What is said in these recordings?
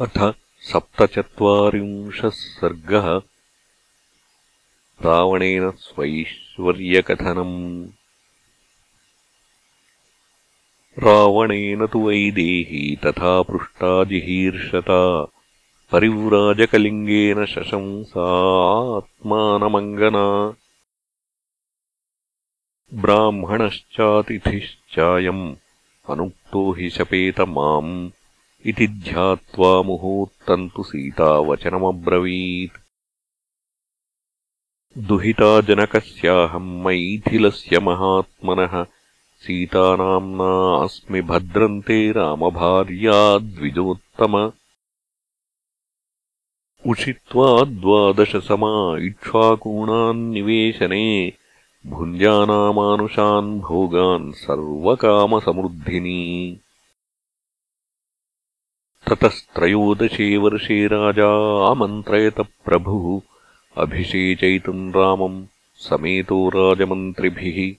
अथ सप्तचत्वारिंशः सर्गः। रावणेन स्वैश्वर्यकथनम्। रावणेन तु वैदेही तथा पृष्टा जिहीर्षता परिव्राजकलिङ्गेन शशंसात्मानमङ्गना। ब्राह्मणश्चातिथिश्चायम् अनुक्तो हि शपेत माम् इति ध्यात्वा मुहूर्तम् तु सीतावचनमब्रवीत्। दुहिता जनकस्याहम् मैथिलस्य महात्मनः सीतानाम्ना अस्मि भद्रन्ते रामभार्या द्विजोत्तम। उषित्वा द्वादशसमा इक्ष्वाकूणान्निवेशने भुञ्जानामानुषान् भोगान् सर्वकामसमृद्धिनी ततस्त्रयोदशे वर्षे राजा आमन्त्रयत प्रभुः अभिषेचयितुम् रामम् समेतो राजमन्त्रिभिः।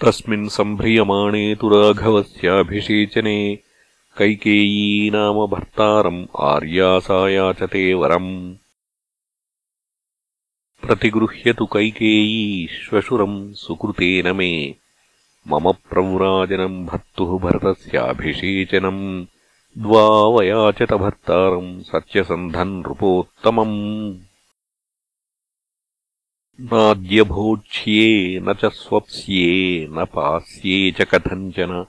तस्मिन् सम्भ्रियमाणे तु राघवस्याभिषेचने कैकेयी नाम भर्तारम् आर्यासायाचते वरम्। प्रतिगृह्यतु कैकेयी श्वशुरम् सुकृतेन मे मम प्रव्राजनम् भर्तुः भरतस्याभिषेचनम् द्वावयाचतभर्तारम् सत्यसन्धम् नृपोत्तमम् नाद्यभोक्ष्ये न च स्वप्स्ये न पास्ये च कथञ्चन।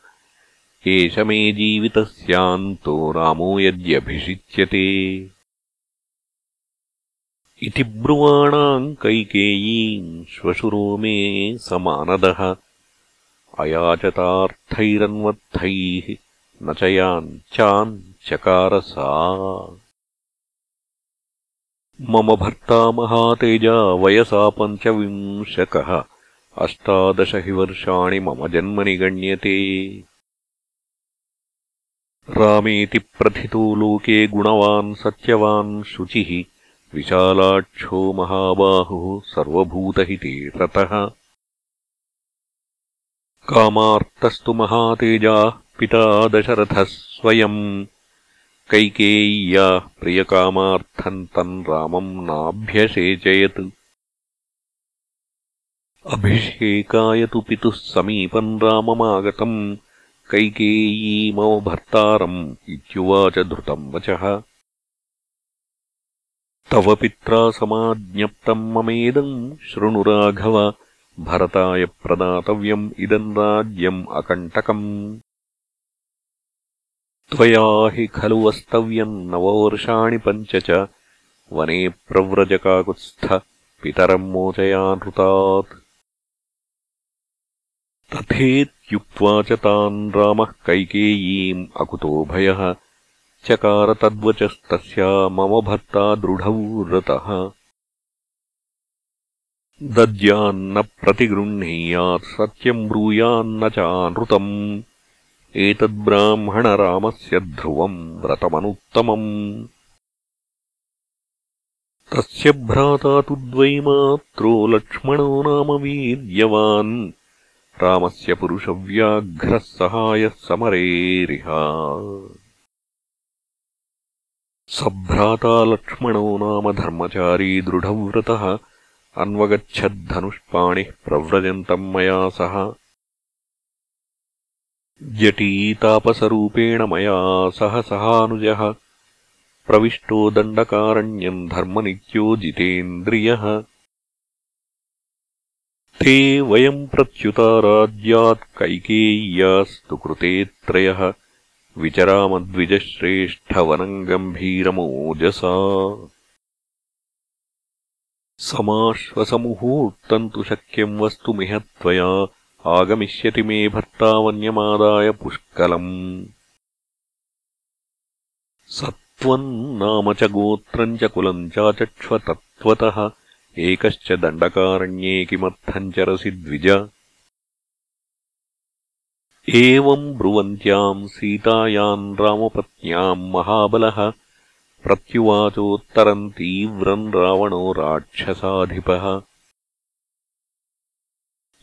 एष मे जीवितस्यान्तो रामो यद्यभिषिच्यते। इति ब्रुवाणाम् कैकेयीम् श्वशुरो मे समानदः अयाचतार्थैरन्वर्थैः न च याञ्चान् चकार सा मम भर्ता महातेजा वयसा पञ्चविंशकः। अष्टादश हि वर्षाणि मम जन्मनि गण्यते। रामेति प्रथितो लोके गुणवान् सत्यवान् शुचिः। विशालाक्षो महाबाहुः सर्वभूतहिते रतः कामार्तस्तु महातेजाः पिता दशरथः स्वयम् कैकेय्याः प्रियकामार्थम् तम् रामम् नाभ्यषेचयत् अभिषेकाय तु पितुः समीपम् राममागतम् कैकेयी मम भर्तारम् इत्युवाच धृतम् वचः। तव पित्रा समाज्ञप्तम् ममेदम् शृणुराघव भरताय प्रदातव्यम् इदम् राज्यम् अकण्टकम्। त्वया हि खलु वस्तव्यम् नववर्षाणि पञ्च च। वने प्रव्रजकाकुत्स्थ पितरम् मोचयानृतात्। तथेत्युक्त्वा च तान् रामः कैकेयीम् अकुतो भयः। चकार तद्वचस्तस्या मम भर्ता दृढौ रतः दद्यान्न प्रतिगृह्णीयात् सत्यम् ब्रूयान्न चानृतम् एतद्ब्राह्मणरामस्य ध्रुवम् व्रतमनुत्तमम्। तस्य भ्राता तु द्वैमात्रो लक्ष्मणो नाम वीर्यवान्। रामस्य पुरुषव्याघ्रः सहायः समरेरिह। सभ्राता लक्ष्मणो नाम धर्मचारी दृढव्रतः अन्वगच्छद्धनुष्पाणिः प्रव्रजन्तम् मया सह। जटीतापसरूपेण मया सह सहानुजः। प्रविष्टो दण्डकारण्यम् धर्मनित्यो जितेन्द्रियः। ते वयम् प्रत्युता राज्यात् कैकेय्यास्तु कृते त्रयः विचरामद्विजश्रेष्ठवनम् गम्भीरमोजसा समाश्वसमुहूर्तम् तु शक्यम् वस्तुमिह त्वया। आगमिष्यति मे भर्तावन्यमादाय पुष्कलम्। सत्त्वम् नाम च गोत्रम् च कुलम् चाचक्ष्व तत्त्वतः एकश्च दण्डकारण्ये किमर्थम् चरसि द्विज। एवम् ब्रुवन्त्याम् सीतायाम् रामपत्न्याम् महाबलः प्रत्युवाचोत्तरम् तीव्रम् रावणो राक्षसाधिपः।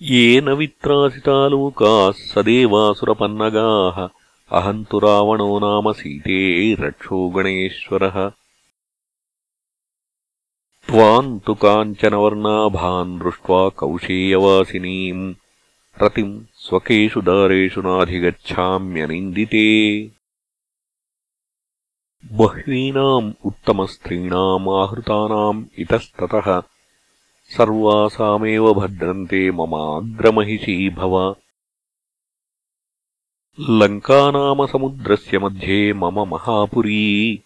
येन वित्रासिता लोकाः सदेवासुरपन्नगाः अहम् तु रावणो नाम सीते रक्षो गणेश्वरः। त्वाम् तु काञ्चनवर्णाभान् दृष्ट्वा कौशेयवासिनीम् रतिम् स्वकेषु दारेषु नाधिगच्छाम्यनिन्दिते बह्वीनाम् उत्तमस्त्रीणाम् आहृतानाम् इतस्ततः सर्वासामेव भद्रन्ते ममाग्रमहिषी भव। लङ्कानामसमुद्रस्य मध्ये मम महापुरी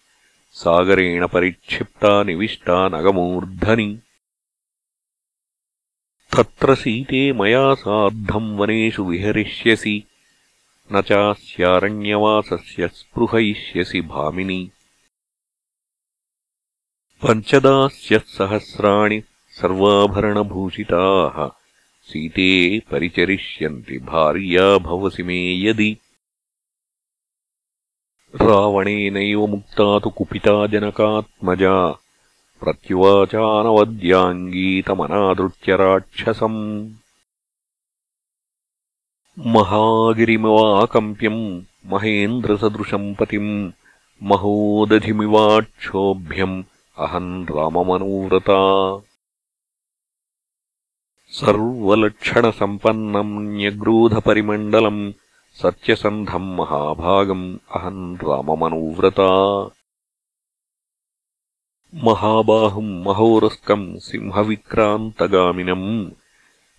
सागरेण परिक्षिप्ता निविष्टा नगमूर्धनि। तत्र सीते मया सार्धम् वनेषु विहरिष्यसि न चास्यारण्यवासस्य स्पृहयिष्यसि भामिनि। पञ्चदास्यः सहस्राणि सर्वाभरणभूषिताः। सीते परिचरिष्यन्ति भार्या भवसि मे यदि। रावणेनैव मुक्ता तु कुपिता जनकात्मजा। प्रत्युवाचानवद्याङ्गीतमनादृत्यराक्षसम् महागिरिमिवाकम्प्यम् महेन्द्रसदृशम् पतिम् महोदधिमिवाक्षोभ्यम् अहम् राममनुव्रता। सर्वलक्षणसम्पन्नम् न्यग्रोधपरिमण्डलम् सत्यसन्धम् महाभागम् अहम् राममनुव्रता। महाबाहुम् महोरस्कम् सिंहविक्रान्तगामिनम्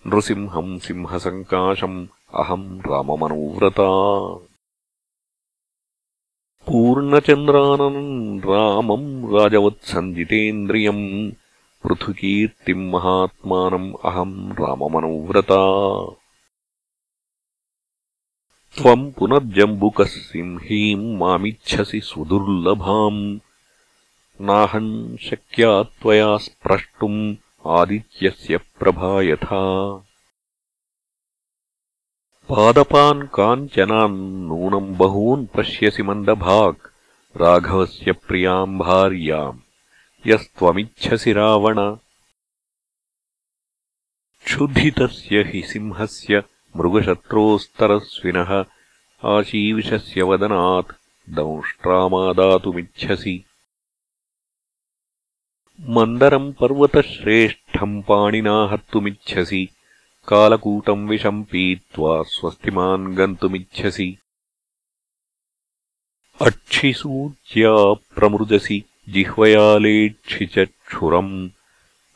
नृसिंहम् सिंहसङ्काशम् अहम् राममनुव्रता। पूर्णचन्द्राननम् रामम् राजवत्सञ्जितेन्द्रियम् पृथुकीर्तिम् महात्मानम् अहम् राममनुव्रता। त्वम् पुनर्जम्बुकः सिंहीम् मामिच्छसि सुदुर्लभाम्। नाहम् शक्या त्वया स्प्रष्टुम् आदित्यस्य प्रभा यथा पादपान् काञ्चनान् नूनम् बहून् पश्यसि मन्दभाक्। राघवस्य प्रियाम् भार्याम्। यस्त्वमिच्छसि रावण। क्षुधितस्य हि सिंहस्य मृगशत्रोस्तरस्विनः। आशीविषस्य वदनात् दंष्ट्रामादातुमिच्छसि। मन्दरम् पर्वतश्रेष्ठम् पाणिना हर्तुमिच्छसि कालकूटम् विषम् पीत्वा स्वस्तिमान् गन्तुमिच्छसि। अक्षिसूच्या प्रमृजसि जिह्वयालेक्षि चक्षुरम्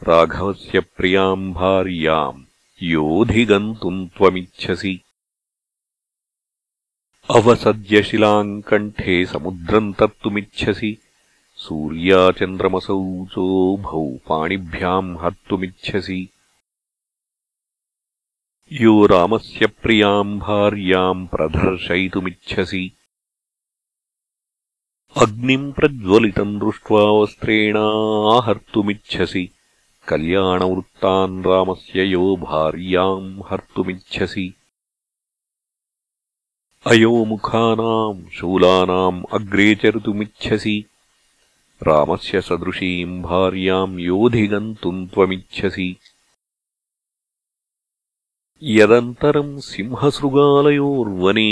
राघवस्य प्रियाम् भार्याम् योऽधिगन्तुम् त्वमिच्छसि। अवसद्यशिलाम् कण्ठे समुद्रम् तर्तुमिच्छसि सूर्याचन्द्रमसौचोभौ पाणिभ्याम् हर्तुमिच्छसि यो रामस्य प्रियाम् भार्याम् प्रदर्शयितुमिच्छसि। अग्निम् प्रज्वलितम् दृष्ट्वा वस्त्रेणाहर्तुमिच्छसि कल्याणवृत्तान् रामस्य यो भार्याम् हर्तुमिच्छसि। अयोमुखानाम् शूलानाम् अग्रे चरितुमिच्छसि। रामस्य सदृशीम् भार्याम् योऽधिगन्तुम् त्वमिच्छसि यदन्तरम् सिंहसृगालयोर्वने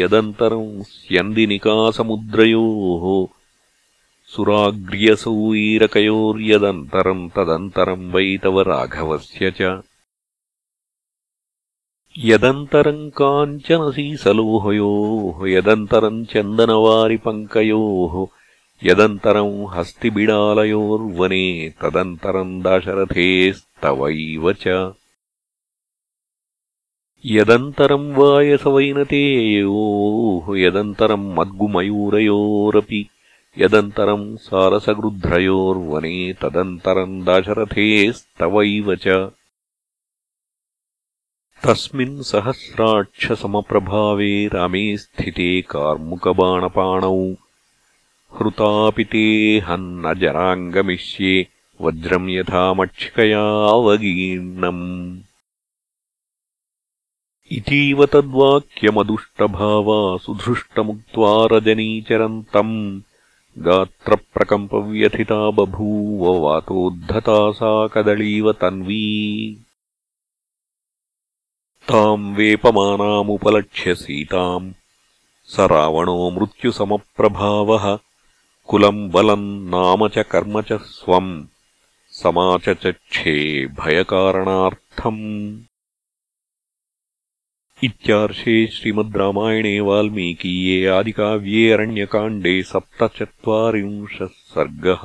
यदन्तरम् स्यन्दिनिकासमुद्रयोः सुराग्र्यसौवीरकयोर्यदन्तरम् तदन्तरम् वै तव राघवस्य च। यदन्तरम् काञ्चनसीसलोहयोः यदन्तरम् चन्दनवारिपङ्कयोः यदन्तरम् हस्तिबिडालयोर्वने तदन्तरम् दाशरथेस्तवैव च यदन्तरम् वायसवैनतेयोः यदन्तरम् मद्गुमयूरयोरपि यदन्तरम् सारसगृध्रयोर्वने तदन्तरम् दाशरथेस्तवैव च। तस्मिन् सहस्राक्षसमप्रभावे रामे स्थिते कार्मुकबाणपाणौ। हृतापि तेऽहम् न जराङ्गमिष्ये वज्रम् यथामक्षिकयावगीर्णम् इतीव तद्वाक्यमदुष्टभावा सुधृष्टमुक्त्वा रजनीचरन्तम् गात्रप्रकम्पव्यथिता बभूव वातोद्धता सा कदलीव तन्वी। ताम् वेपमानामुपलक्ष्य सीताम्। स रावणो मृत्युसमप्रभावः। कुलम् बलम् नाम च कर्म च स्वम्। समाचचक्षे भयकारणार्थम् इत्यार्षे श्रीमद् रामायणे वाल्मीकीये आदिकाव्ये अरण्यकाण्डे सप्तचत्वारिंशः सर्गः